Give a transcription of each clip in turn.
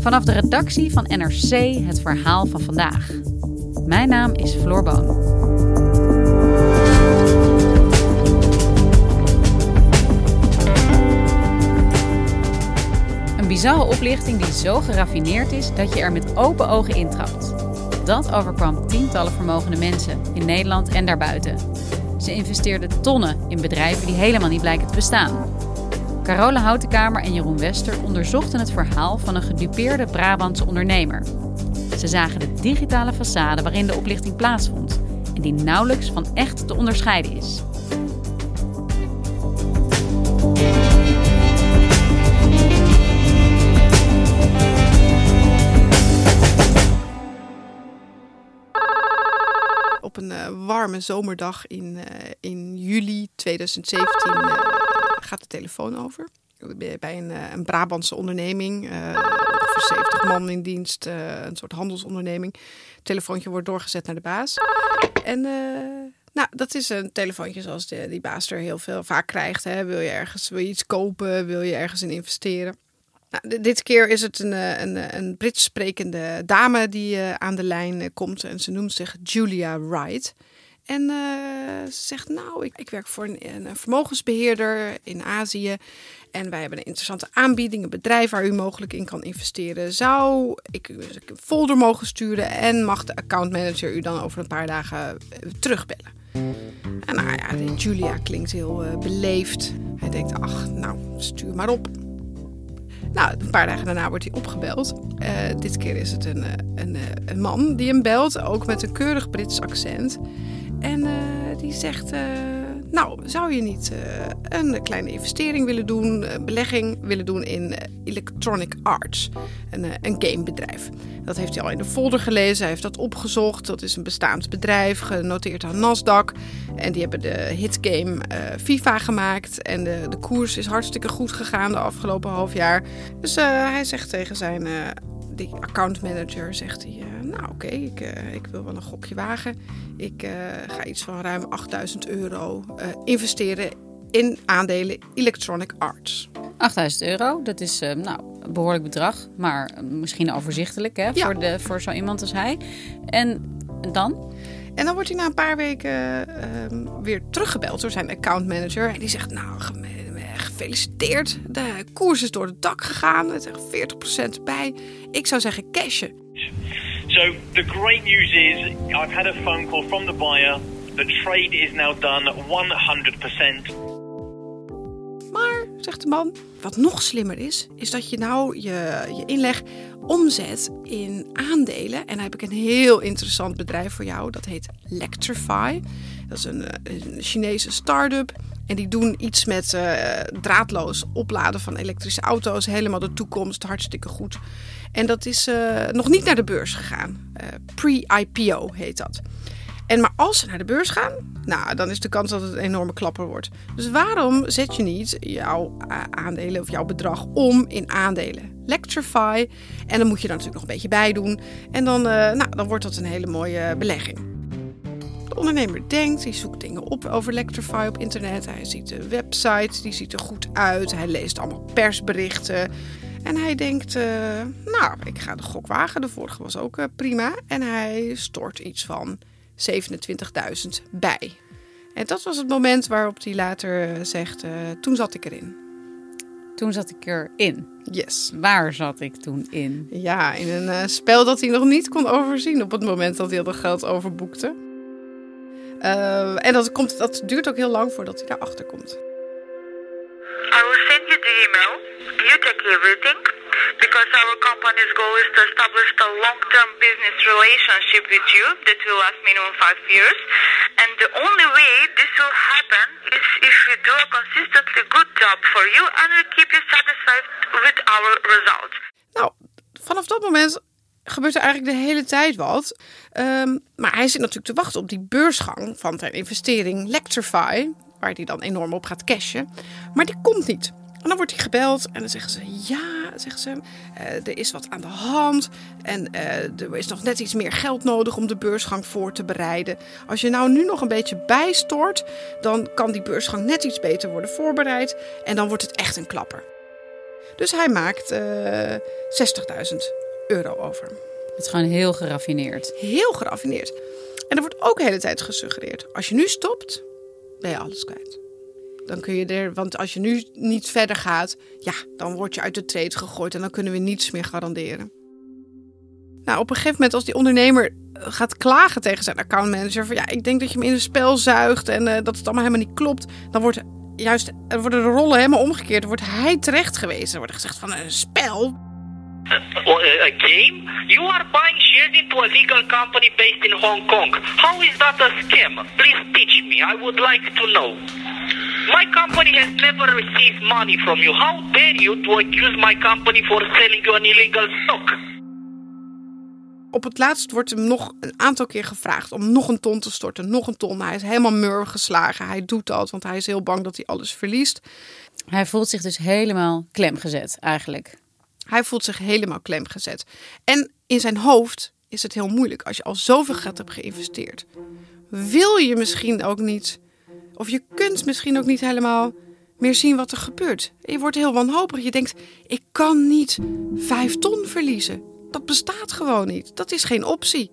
Vanaf de redactie van NRC het verhaal van vandaag. Mijn naam is Floor Boon. Een bizarre oplichting die zo geraffineerd is dat je er met open ogen intrapt. Dat overkwam tientallen vermogende mensen in Nederland en daarbuiten. Ze investeerden tonnen in bedrijven die helemaal niet blijken te bestaan. Carola Houtenkamer en Jeroen Wester onderzochten het verhaal van een gedupeerde Brabantse ondernemer. Ze zagen de digitale façade waarin de oplichting plaatsvond en die nauwelijks van echt te onderscheiden is. Warme zomerdag in, uh, in juli 2017 uh, gaat de telefoon over. Bij een, een Brabantse onderneming, ongeveer 70 man in dienst, een soort handelsonderneming. Het telefoontje wordt doorgezet naar de baas. En nou, dat is een telefoontje zoals de, die baas er heel veel vaak krijgt. Hè. Wil je ergens wil je iets kopen? Wil je ergens in investeren? Nou, dit keer is het een, een, een Brits sprekende dame die aan de lijn komt. En ze noemt zich Julia Wright. En uh, ze zegt, nou, ik, ik werk voor een, een, vermogensbeheerder in Azië. En wij hebben een interessante aanbieding, een bedrijf waar u mogelijk in kan investeren. Zou ik u een folder mogen sturen en mag de accountmanager u dan over een paar dagen terugbellen? En nou ja, Julia klinkt heel beleefd. Hij denkt, ach, nou, stuur maar op. Nou, een paar dagen daarna wordt hij opgebeld. Dit keer is het een, een, een, man die hem belt, ook met een keurig Brits accent. En uh, die zegt: uh, Nou, zou je niet een kleine investering willen doen, belegging willen doen in Electronic Arts, een, een gamebedrijf? Dat heeft hij al in de folder gelezen, hij heeft dat opgezocht. Dat is een bestaand bedrijf, genoteerd aan Nasdaq. En die hebben de hitgame FIFA gemaakt. En de, de koers is hartstikke goed gegaan de afgelopen half jaar. Dus hij zegt tegen zijn die accountmanager, zegt hij... nou oké, okay, ik, uh, ik wil wel een gokje wagen. Ik uh, ga iets van ruim 8000 euro uh, investeren in aandelen Electronic Arts. 8000 euro, dat is nou, een behoorlijk bedrag, maar misschien overzichtelijk hè, ja. voor, de, voor zo iemand als hij. En dan? En dan wordt hij na een paar weken weer teruggebeld door zijn accountmanager. En die zegt, nou, gefeliciteerd. De koers is door het dak gegaan. Het is 40% bij. Ik zou zeggen cashen. So the great news is I've had a phone call from the buyer. The trade is now done 100%. Zegt de man, wat nog slimmer is, is dat je nou je, je inleg omzet in aandelen. En dan heb ik een heel interessant bedrijf voor jou. Dat heet Lectrify. Dat is een, een Chinese start-up. En die doen iets met uh, draadloos opladen van elektrische auto's. Helemaal de toekomst, hartstikke goed. En dat is uh, nog niet naar de beurs gegaan. Pre-IPO heet dat. En maar als ze naar de beurs gaan, nou, dan is de kans dat het een enorme klapper wordt. Dus waarom zet je niet jouw aandelen of jouw bedrag om in aandelen? Lectrify. En dan moet je er natuurlijk nog een beetje bij doen. En dan, nou, dan wordt dat een hele mooie belegging. De ondernemer denkt, hij zoekt dingen op over Electrify op internet. Hij ziet de website, die ziet er goed uit. Hij leest allemaal persberichten. En hij denkt, uh, nou, ik ga de gok wagen. De vorige was ook prima. En hij stort iets van 27.000 bij. En dat was het moment waarop hij later zegt, uh, toen zat ik erin. Toen zat ik erin. Yes. Waar zat ik toen in? Ja, in een spel dat hij nog niet kon overzien op het moment dat hij dat geld overboekte. Uh, en dat, komt, dat duurt ook heel lang voordat hij daarachter komt. I will send you the email. You take everything. Because our company's goal is to establish a long-term business relationship with you that will last minimum five years. And the only way this will happen is if you do a consistently good job for you and we'll keep you satisfied with our results. Nou, vanaf dat moment gebeurt er eigenlijk de hele tijd wat. Ehm, maar hij zit natuurlijk te wachten op die beursgang van zijn investering Lectrify, waar hij dan enorm op gaat cashen. Maar die komt niet. En dan wordt hij gebeld en dan zeggen ze: Ja, zeggen ze, eh, er is wat aan de hand. En eh, er is nog net iets meer geld nodig om de beursgang voor te bereiden. Als je nou nu nog een beetje bijstort, dan kan die beursgang net iets beter worden voorbereid. En dan wordt het echt een klapper. Dus hij maakt eh 60.000 euro over. Het is gewoon heel geraffineerd. Heel geraffineerd. En er wordt ook de hele tijd gesuggereerd: als je nu stopt, ben je alles kwijt. Dan kun je er, want als je nu niet verder gaat, ja, dan word je uit de trade gegooid en dan kunnen we niets meer garanderen. Nou, op een gegeven moment, als die ondernemer eh, gaat klagen tegen zijn accountmanager: van ja, ik denk dat je me in een spel zuigt en eh, dat het allemaal helemaal niet klopt, dan wordt juist, er worden de rollen helemaal omgekeerd. Dan wordt hij terecht gewezen. Er wordt gezegd van een spel. a game? You are buying shares into a legal company based in Hong Kong. How is that a scam? Please teach me. I would like to know. My company has never received money from you. How dare you to accuse my company for selling you an illegal stock? Op het laatst wordt hem nog een aantal keer gevraagd om nog een ton te storten. Nog een ton. Hij is helemaal mur geslagen. Hij doet dat, want hij is heel bang dat hij alles verliest. Hij voelt zich dus helemaal klemgezet eigenlijk. Hij voelt zich helemaal klemgezet. En in zijn hoofd is het heel moeilijk als je al zoveel geld hebt geïnvesteerd. Wil je misschien ook niet, of je kunt misschien ook niet helemaal meer zien wat er gebeurt. Je wordt heel wanhopig. Je denkt, ik kan niet vijf ton verliezen. Dat bestaat gewoon niet. Dat is geen optie.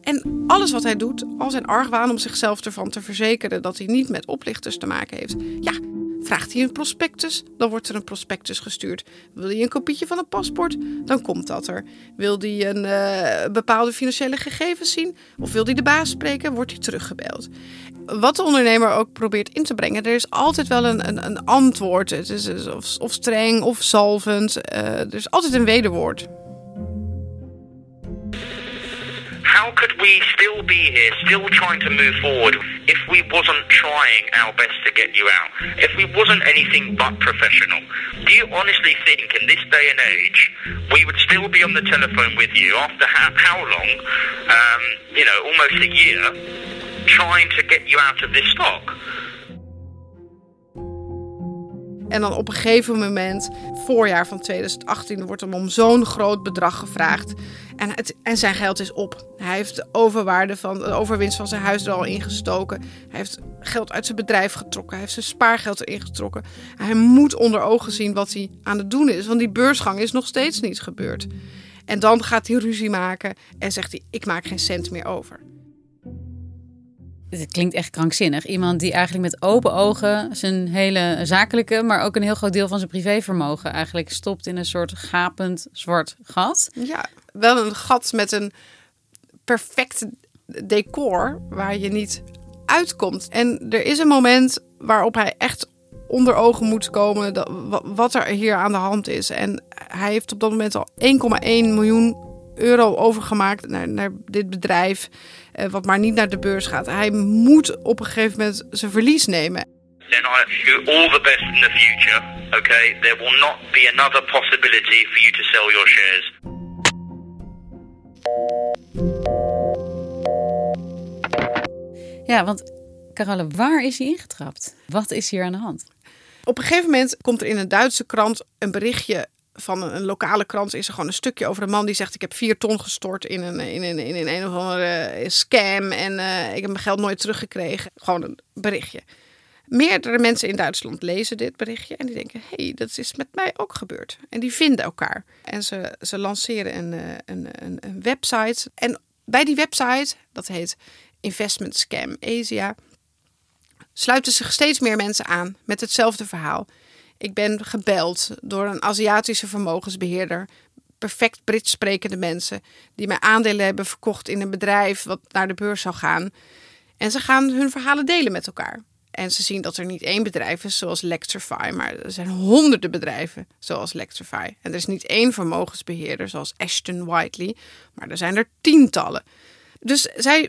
En alles wat hij doet, al zijn argwaan om zichzelf ervan te verzekeren dat hij niet met oplichters te maken heeft. Ja, vraagt hij een prospectus, dan wordt er een prospectus gestuurd. Wil hij een kopietje van een paspoort, dan komt dat er. Wil hij een eh, bepaalde financiële gegevens zien of wil hij de baas spreken, wordt hij teruggebeld. Wat de ondernemer ook probeert in te brengen, er is altijd wel een, een, een antwoord. Het is of, of streng of zalvend. Eh, er is altijd een wederwoord. How could we still be here, still trying to move forward, if we wasn't trying our best to get you out? If we wasn't anything but professional? Do you honestly think in this day and age we would still be on the telephone with you after how, how long? Um, you know, almost a year, trying to get you out of this stock? En dan op een gegeven moment, voorjaar van 2018, wordt hem om zo'n groot bedrag gevraagd. En, en zijn geld is op. Hij heeft de overwaarde van overwinst van zijn huis er al ingestoken. Hij heeft geld uit zijn bedrijf getrokken. Hij heeft zijn spaargeld erin getrokken. Hij moet onder ogen zien wat hij aan het doen is. Want die beursgang is nog steeds niet gebeurd. En dan gaat hij ruzie maken en zegt hij: Ik maak geen cent meer over. Het klinkt echt krankzinnig. Iemand die eigenlijk met open ogen zijn hele zakelijke, maar ook een heel groot deel van zijn privévermogen eigenlijk stopt in een soort gapend zwart gat. Ja, wel een gat met een perfect decor waar je niet uitkomt. En er is een moment waarop hij echt onder ogen moet komen dat, wat er hier aan de hand is. En hij heeft op dat moment al 1,1 miljoen euro overgemaakt naar, naar dit bedrijf, eh, wat maar niet naar de beurs gaat. Hij moet op een gegeven moment zijn verlies nemen. Then I wish you all the best in the future. Okay, there will not be another possibility for you to sell your shares. Ja, want Caroline, waar is hij ingetrapt? Wat is hier aan de hand? Op een gegeven moment komt er in een Duitse krant een berichtje van een, lokale krant. Is er gewoon een stukje over een man die zegt: Ik heb vier ton gestort in een, in een, in een, een of andere scam. En eh, ik heb mijn geld nooit teruggekregen. Gewoon een berichtje. Meerdere mensen in Duitsland lezen dit berichtje en die denken: hey, dat is met mij ook gebeurd. En die vinden elkaar. En ze, ze lanceren een, eh, een, een, een website. En bij die website, dat heet Investment Scam Asia, sluiten zich steeds meer mensen aan met hetzelfde verhaal. Ik ben gebeld door een Aziatische vermogensbeheerder. Perfect Brits sprekende mensen. Die mij aandelen hebben verkocht in een bedrijf wat naar de beurs zou gaan. En ze gaan hun verhalen delen met elkaar. En ze zien dat er niet één bedrijf is zoals Lectrify, maar er zijn honderden bedrijven zoals Lectrify. En er is niet één vermogensbeheerder zoals Ashton Whiteley, maar er zijn er tientallen. Dus zij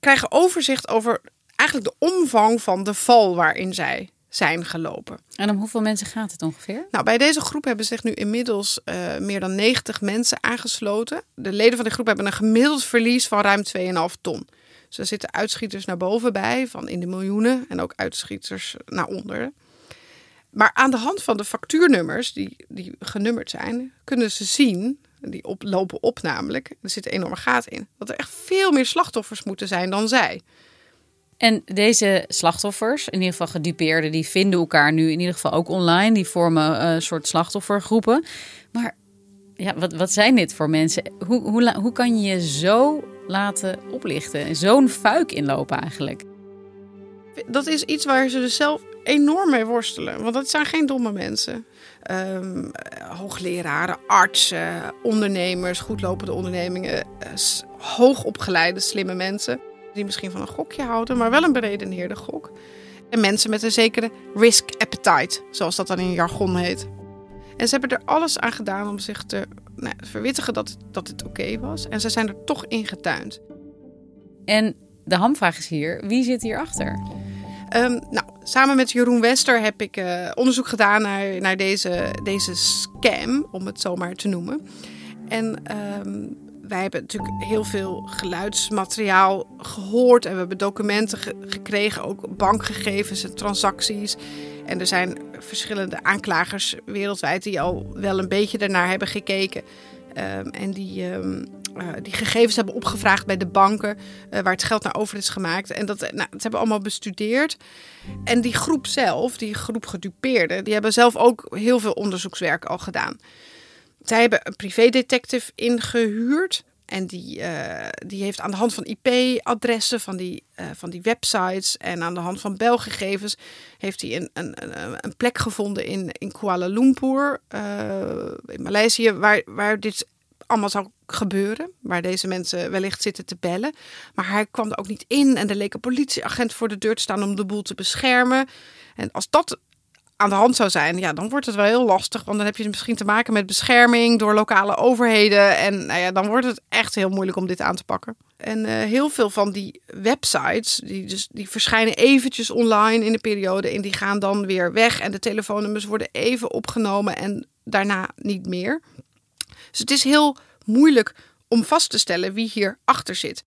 krijgen overzicht over eigenlijk de omvang van de val waarin zij zijn gelopen. En om hoeveel mensen gaat het ongeveer? Nou, bij deze groep hebben zich nu inmiddels uh, meer dan 90 mensen aangesloten. De leden van die groep hebben een gemiddeld verlies van ruim 2,5 ton. Dus er zitten uitschieters naar boven bij, van in de miljoenen, en ook uitschieters naar onder. Maar aan de hand van de factuurnummers, die, die genummerd zijn, kunnen ze zien, die op, lopen op namelijk, er zitten enorme gaten in, dat er echt veel meer slachtoffers moeten zijn dan zij. En deze slachtoffers, in ieder geval gedupeerden, die vinden elkaar nu in ieder geval ook online. Die vormen een soort slachtoffergroepen. Maar ja, wat, wat zijn dit voor mensen? Hoe, hoe, hoe kan je je zo laten oplichten? Zo'n fuik inlopen eigenlijk? Dat is iets waar ze dus zelf enorm mee worstelen. Want dat zijn geen domme mensen. Um, hoogleraren, artsen, ondernemers, goedlopende ondernemingen, uh, hoogopgeleide, slimme mensen die misschien van een gokje houden, maar wel een beredeneerde gok. En mensen met een zekere risk appetite, zoals dat dan in jargon heet. En ze hebben er alles aan gedaan om zich te nou, verwittigen dat, dat het oké was. En ze zijn er toch in getuind. En de hamvraag is hier, wie zit hierachter? Um, nou, samen met Jeroen Wester heb ik uh, onderzoek gedaan naar, naar deze, deze scam, om het zo maar te noemen. En um, wij hebben natuurlijk heel veel geluidsmateriaal gehoord en we hebben documenten gekregen, ook bankgegevens en transacties. En er zijn verschillende aanklagers wereldwijd die al wel een beetje daarnaar hebben gekeken. Um, en die, um, uh, die gegevens hebben opgevraagd bij de banken uh, waar het geld naar over is gemaakt. En dat, nou, dat hebben allemaal bestudeerd. En die groep zelf, die groep gedupeerden, die hebben zelf ook heel veel onderzoekswerk al gedaan. Zij hebben een privédetective ingehuurd. En die, uh, die heeft aan de hand van IP-adressen van die, uh, van die websites en aan de hand van belgegevens heeft hij een, een, een plek gevonden in, in Kuala Lumpur, uh, in Maleisië, waar, waar dit allemaal zou gebeuren. Waar deze mensen wellicht zitten te bellen. Maar hij kwam er ook niet in en er leek een politieagent voor de deur te staan om de boel te beschermen. En als dat aan de hand zou zijn, ja, dan wordt het wel heel lastig. Want dan heb je misschien te maken met bescherming door lokale overheden. En nou ja, dan wordt het echt heel moeilijk om dit aan te pakken. En uh, heel veel van die websites, die, dus, die verschijnen eventjes online in de periode. En die gaan dan weer weg. En de telefoonnummers worden even opgenomen en daarna niet meer. Dus het is heel moeilijk om vast te stellen wie hier achter zit.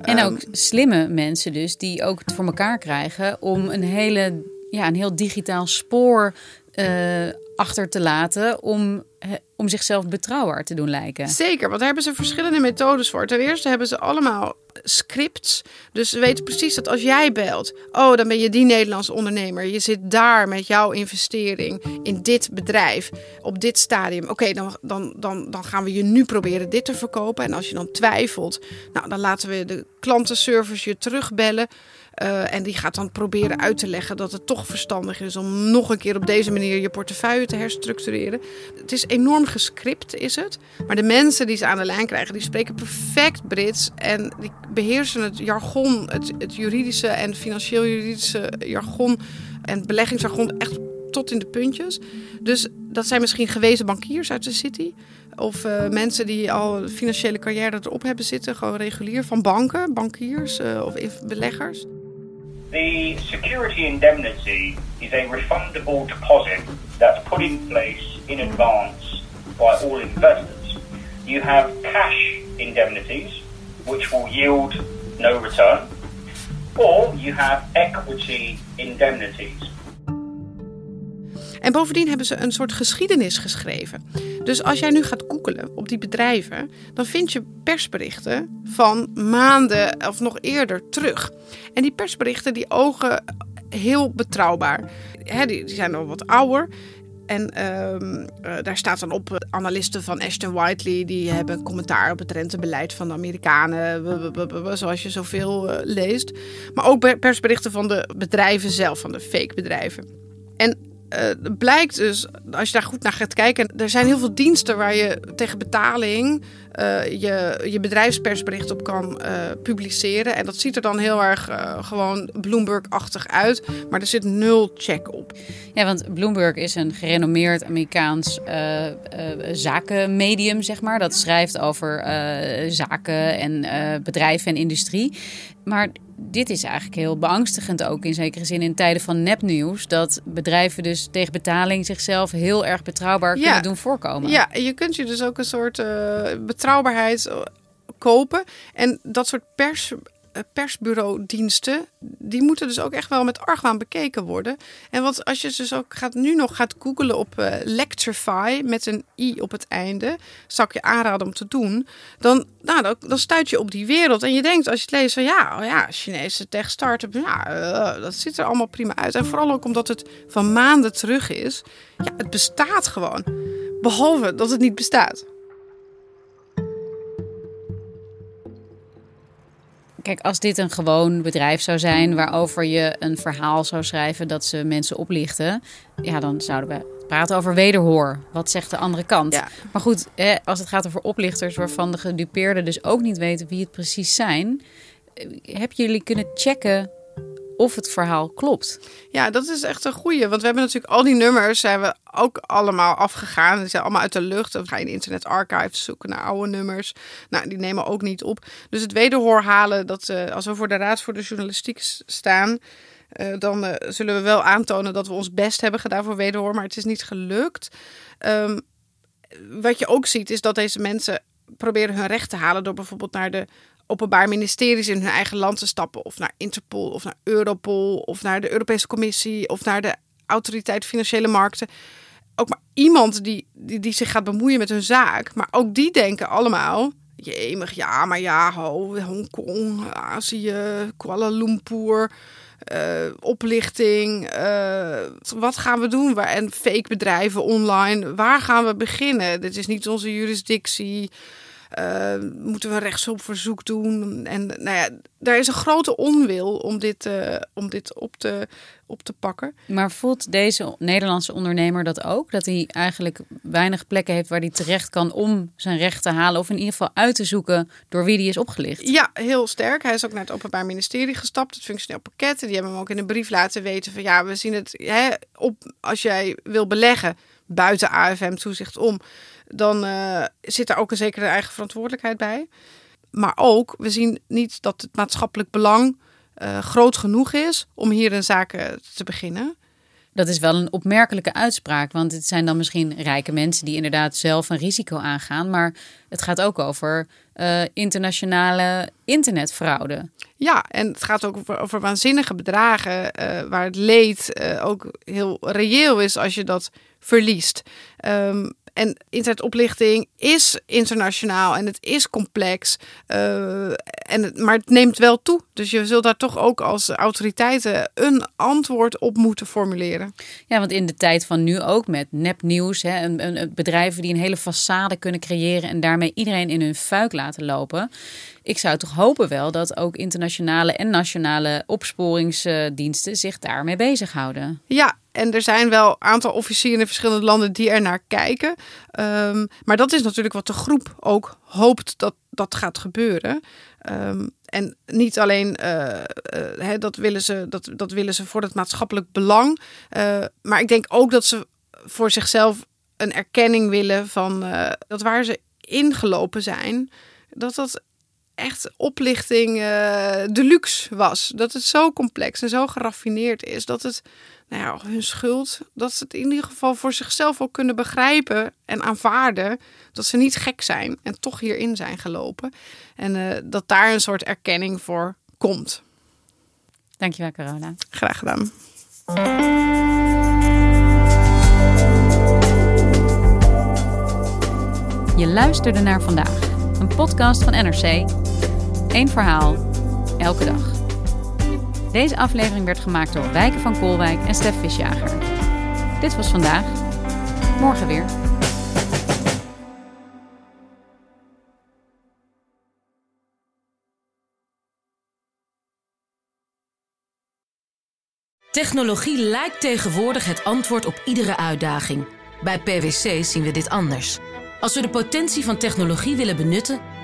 En ook slimme mensen dus, die ook het voor elkaar krijgen om een hele ja, een heel digitaal spoor uh, achter te laten om, om zichzelf betrouwbaar te doen lijken. Zeker, want daar hebben ze verschillende methodes voor. Ten eerste hebben ze allemaal scripts. Dus ze weten precies dat als jij belt, oh, dan ben je die Nederlandse ondernemer. Je zit daar met jouw investering in dit bedrijf, op dit stadium. Oké, dan, dan, dan, dan gaan we je nu proberen dit te verkopen. En als je dan twijfelt, nou, dan laten we de klantenservice je terugbellen. Uh, en die gaat dan proberen uit te leggen dat het toch verstandig is om nog een keer op deze manier je portefeuille te herstructureren. Het is enorm gescript, is het. Maar de mensen die ze aan de lijn krijgen, die spreken perfect Brits. En die beheersen het jargon, het, juridische en financieel-juridische jargon en beleggingsjargon echt tot in de puntjes. Dus dat zijn misschien gewezen bankiers uit de city. Of uh, mensen die al financiële carrière erop hebben zitten, gewoon regulier van banken, bankiers uh, of beleggers. The security indemnity is a refundable deposit that's put in place in advance by all investors. You have cash indemnities, which will yield no return, or you have equity indemnities. En bovendien hebben ze een soort geschiedenis geschreven. Dus als jij nu gaat googelen op die bedrijven, dan vind je persberichten van maanden of nog eerder terug. En die persberichten die ogen heel betrouwbaar. die, die zijn al wat ouder. En ehm, eh, daar staat dan op uh, analisten van Ashton Whiteley, die hebben commentaar op het rentebeleid van de Amerikanen, zoals je zoveel uh, leest. Maar ook persberichten van de bedrijven zelf, van de fake bedrijven. En uh, blijkt dus, als je daar goed naar gaat kijken, er zijn heel veel diensten waar je tegen betaling uh, je, je bedrijfspersbericht op kan uh, publiceren. En dat ziet er dan heel erg gewoon Bloomberg-achtig uit, maar er zit nul check op. Ja, want Bloomberg is een gerenommeerd Amerikaans zakenmedium, zeg maar. Dat schrijft over zaken en bedrijven en industrie. Maar dit is eigenlijk heel beangstigend ook in zekere zin in tijden van nepnieuws. Dat bedrijven dus tegen betaling zichzelf heel erg betrouwbaar Ja. kunnen doen voorkomen. Ja, je kunt je dus ook een soort eh, betrouwbaarheid eh, kopen. En dat soort pers, persbureaudiensten, die moeten dus ook echt wel met argwaan bekeken worden. En wat als je dus ook gaat, nu nog gaat googlen op eh, Lectrify met een i op het einde, zou ik je aanraden om te doen. Dan, nou, dan, dan stuit je op die wereld. En je denkt als je het leest van ja, oh ja, Chinese tech start-up, ja, eh, dat ziet er allemaal prima uit. En vooral ook omdat het van maanden terug is. Ja, het bestaat gewoon. Behalve dat het niet bestaat. Kijk, als dit een gewoon bedrijf zou zijn waarover je een verhaal zou schrijven dat ze mensen oplichten, ja, dan zouden we praten over wederhoor. Wat zegt de andere kant? Ja. Maar goed, hè, als het gaat over oplichters waarvan de gedupeerden dus ook niet weten wie het precies zijn, eh, hebben jullie kunnen checken of het verhaal klopt? Ja, dat is echt een goeie. Want we hebben natuurlijk al die nummers zijn we ook allemaal afgegaan. Die zijn allemaal uit de lucht. Dan ga je in Internet Archives zoeken naar oude nummers. Nou, die nemen ook niet op. Dus het wederhoor halen, dat eh, als we voor de Raad voor de Journalistiek staan... eh, dan eh, zullen we wel aantonen dat we ons best hebben gedaan voor wederhoor. Maar het is niet gelukt. Ehm, wat je ook ziet is dat deze mensen proberen hun recht te halen... door bijvoorbeeld naar de openbaar ministeries in hun eigen land te stappen. Of naar Interpol, of naar Europol, of naar de Europese Commissie... of naar de Autoriteit Financiële Markten. Ook maar iemand die, die, die zich gaat bemoeien met hun zaak. Maar ook die denken allemaal... Jemig, ja, maar ja, ho, Hongkong, Azië, Kuala Lumpur... eh, oplichting, eh, wat gaan we doen? En fake bedrijven online, waar gaan we beginnen? Dit is niet onze jurisdictie. Eh, moeten we een rechtshulpverzoek doen? En nou ja, daar is een grote onwil om dit, eh, om dit op, te, op te pakken. Maar voelt deze Nederlandse ondernemer dat ook? Dat hij eigenlijk weinig plekken heeft waar hij terecht kan om zijn recht te halen. Of in ieder geval uit te zoeken door wie die is opgelicht. Ja, heel sterk. Hij is ook naar het Openbaar Ministerie gestapt, het functioneel pakket. Die hebben hem ook in een brief laten weten van ja, we zien het hè, op als jij wil beleggen buiten AFM-toezicht om, dan eh, zit daar ook een zekere eigen verantwoordelijkheid bij. Maar ook, we zien niet dat het maatschappelijk belang eh, groot genoeg is om hier een zaak eh, te beginnen. Dat is wel een opmerkelijke uitspraak. Want het zijn dan misschien rijke mensen die inderdaad zelf een risico aangaan. Maar het gaat ook over internationale internetfraude. Ja, en het gaat ook over, over waanzinnige bedragen waar het leed ook heel reëel is als je dat verliest. Ehm, en internetoplichting is internationaal en het is complex. eh, en het, maar het neemt wel toe. Dus je zult daar toch ook als autoriteiten een antwoord op moeten formuleren. Ja, want in de tijd van nu ook met nepnieuws, hè, een, een, een bedrijven die een hele façade kunnen creëren en daarmee iedereen in hun fuik laten lopen. Ik zou toch hopen wel dat ook internationale en nationale opsporingsdiensten zich daarmee bezighouden. Ja, en er zijn wel een aantal officieren in verschillende landen die er naar kijken. Ehm, maar dat is natuurlijk wat de groep ook hoopt dat dat gaat gebeuren. Ehm, en niet alleen eh, eh, dat, willen ze, dat, dat willen ze voor het maatschappelijk belang. eh, maar ik denk ook dat ze voor zichzelf een erkenning willen van dat waar ze ingelopen zijn, dat dat echt oplichting eh deluxe was. Dat het zo complex en zo geraffineerd is dat het, nou ja, hun schuld, dat ze het in ieder geval voor zichzelf ook kunnen begrijpen en aanvaarden dat ze niet gek zijn en toch hierin zijn gelopen. En eh, dat daar een soort erkenning voor komt. Dankjewel, Carola. Graag gedaan. Je luisterde naar vandaag, een podcast van NRC. Eén verhaal, elke dag. Deze aflevering werd gemaakt door Wijken van Koolwijk en Stef Visjager. Dit was vandaag. Morgen weer. Technologie lijkt tegenwoordig het antwoord op iedere uitdaging. Bij PwC zien we dit anders. Als we de potentie van technologie willen benutten,